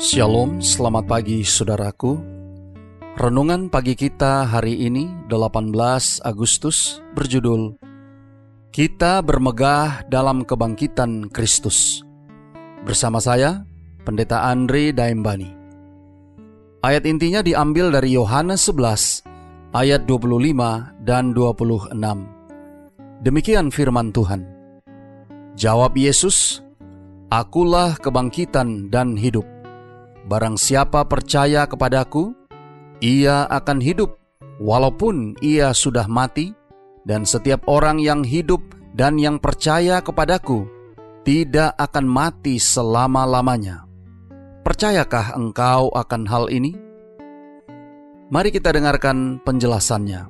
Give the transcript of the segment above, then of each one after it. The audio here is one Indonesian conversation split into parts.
Shalom, selamat pagi saudaraku. Renungan pagi kita hari ini 18 Agustus berjudul Kita bermegah dalam kebangkitan Kristus. Bersama saya, Pendeta Andre Daimbani. Ayat intinya diambil dari Yohanes 11 ayat 25 dan 26. Demikian firman Tuhan. Jawab Yesus, Akulah kebangkitan dan hidup. Barang siapa percaya kepadaku, ia akan hidup walaupun ia sudah mati, dan setiap orang yang hidup dan yang percaya kepadaku tidak akan mati selama-lamanya. Percayakah engkau akan hal ini? Mari kita dengarkan penjelasannya.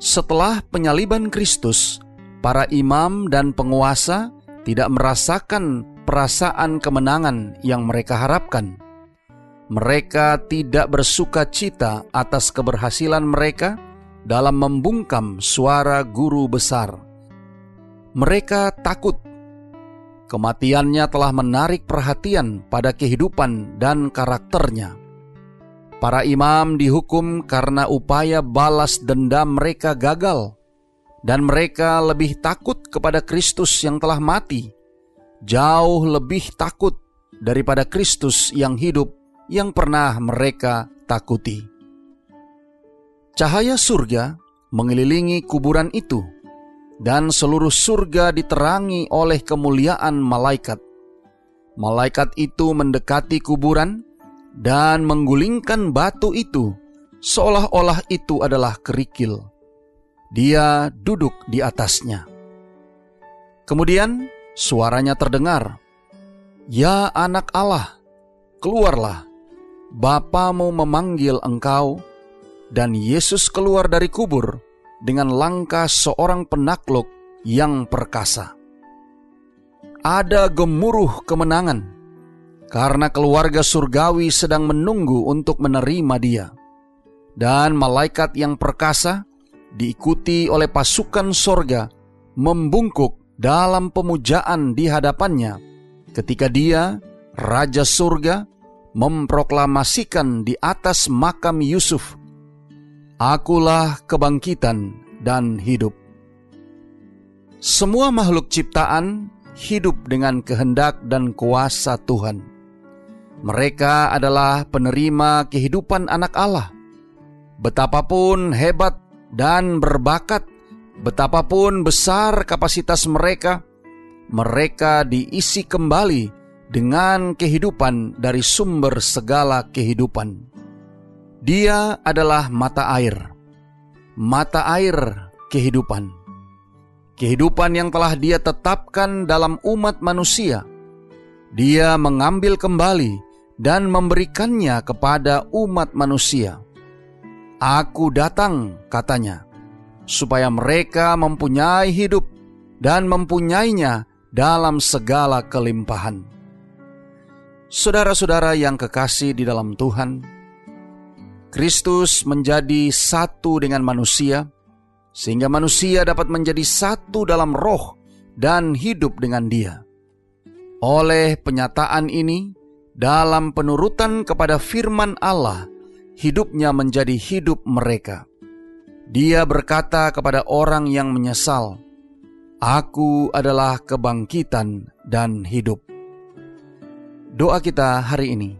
Setelah penyaliban Kristus, para imam dan penguasa tidak merasakan perasaan kemenangan yang mereka harapkan. Mereka tidak bersuka cita atas keberhasilan mereka dalam membungkam suara guru besar. Mereka takut. Kematiannya telah menarik perhatian pada kehidupan dan karakternya. Para imam dihukum karena upaya balas dendam mereka gagal, dan mereka lebih takut kepada Kristus yang telah mati jauh lebih takut daripada Kristus yang hidup yang pernah mereka takuti. Cahaya surga mengelilingi kuburan itu, dan seluruh surga diterangi oleh kemuliaan malaikat. Malaikat itu mendekati kuburan dan menggulingkan batu itu, seolah-olah itu adalah kerikil. Dia duduk di atasnya. Kemudian Suaranya terdengar, Ya anak Allah, keluarlah, Bapamu memanggil engkau, dan Yesus keluar dari kubur dengan langkah seorang penakluk yang perkasa. Ada gemuruh kemenangan, karena keluarga surgawi sedang menunggu untuk menerima dia. Dan malaikat yang perkasa diikuti oleh pasukan sorga membungkuk dalam pemujaan di hadapannya ketika dia, Raja Surga, memproklamasikan di atas makam Yusuf, Akulah kebangkitan dan hidup. Semua makhluk ciptaan hidup dengan kehendak dan kuasa Tuhan. Mereka adalah penerima kehidupan anak Allah. Betapapun hebat dan berbakat Betapapun besar kapasitas mereka, mereka diisi kembali dengan kehidupan dari sumber segala kehidupan. Dia adalah mata air, mata air kehidupan. Kehidupan yang telah Dia tetapkan dalam umat manusia, Dia mengambil kembali dan memberikannya kepada umat manusia. Aku datang, katanya supaya mereka mempunyai hidup dan mempunyainya dalam segala kelimpahan. Saudara-saudara yang kekasih di dalam Tuhan, Kristus menjadi satu dengan manusia, sehingga manusia dapat menjadi satu dalam roh dan hidup dengan Dia. Oleh penyataan ini, dalam penurutan kepada firman Allah, hidupnya menjadi hidup mereka. Dia berkata kepada orang yang menyesal, "Aku adalah kebangkitan dan hidup." Doa kita hari ini,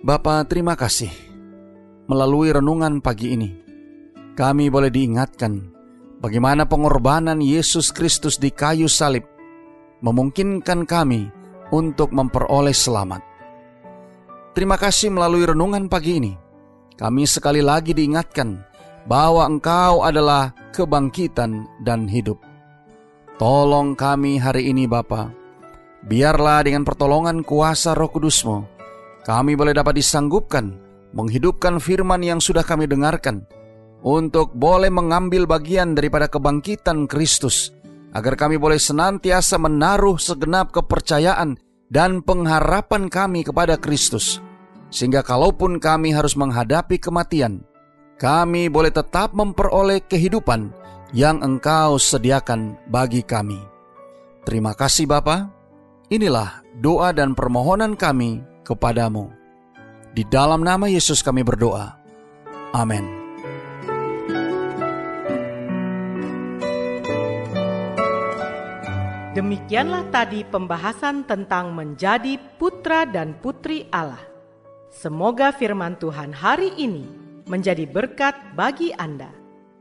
Bapa, terima kasih. Melalui renungan pagi ini, kami boleh diingatkan bagaimana pengorbanan Yesus Kristus di kayu salib memungkinkan kami untuk memperoleh selamat. Terima kasih melalui renungan pagi ini. Kami sekali lagi diingatkan bahwa Engkau adalah kebangkitan dan hidup. Tolong kami hari ini Bapa, biarlah dengan pertolongan kuasa roh kudusmu, kami boleh dapat disanggupkan menghidupkan firman yang sudah kami dengarkan, untuk boleh mengambil bagian daripada kebangkitan Kristus, agar kami boleh senantiasa menaruh segenap kepercayaan dan pengharapan kami kepada Kristus, sehingga kalaupun kami harus menghadapi kematian, kami boleh tetap memperoleh kehidupan yang Engkau sediakan bagi kami. Terima kasih Bapa. Inilah doa dan permohonan kami kepadamu. Di dalam nama Yesus kami berdoa. Amin. Demikianlah tadi pembahasan tentang menjadi putra dan putri Allah. Semoga firman Tuhan hari ini menjadi berkat bagi Anda.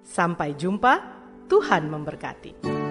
Sampai jumpa, Tuhan memberkati.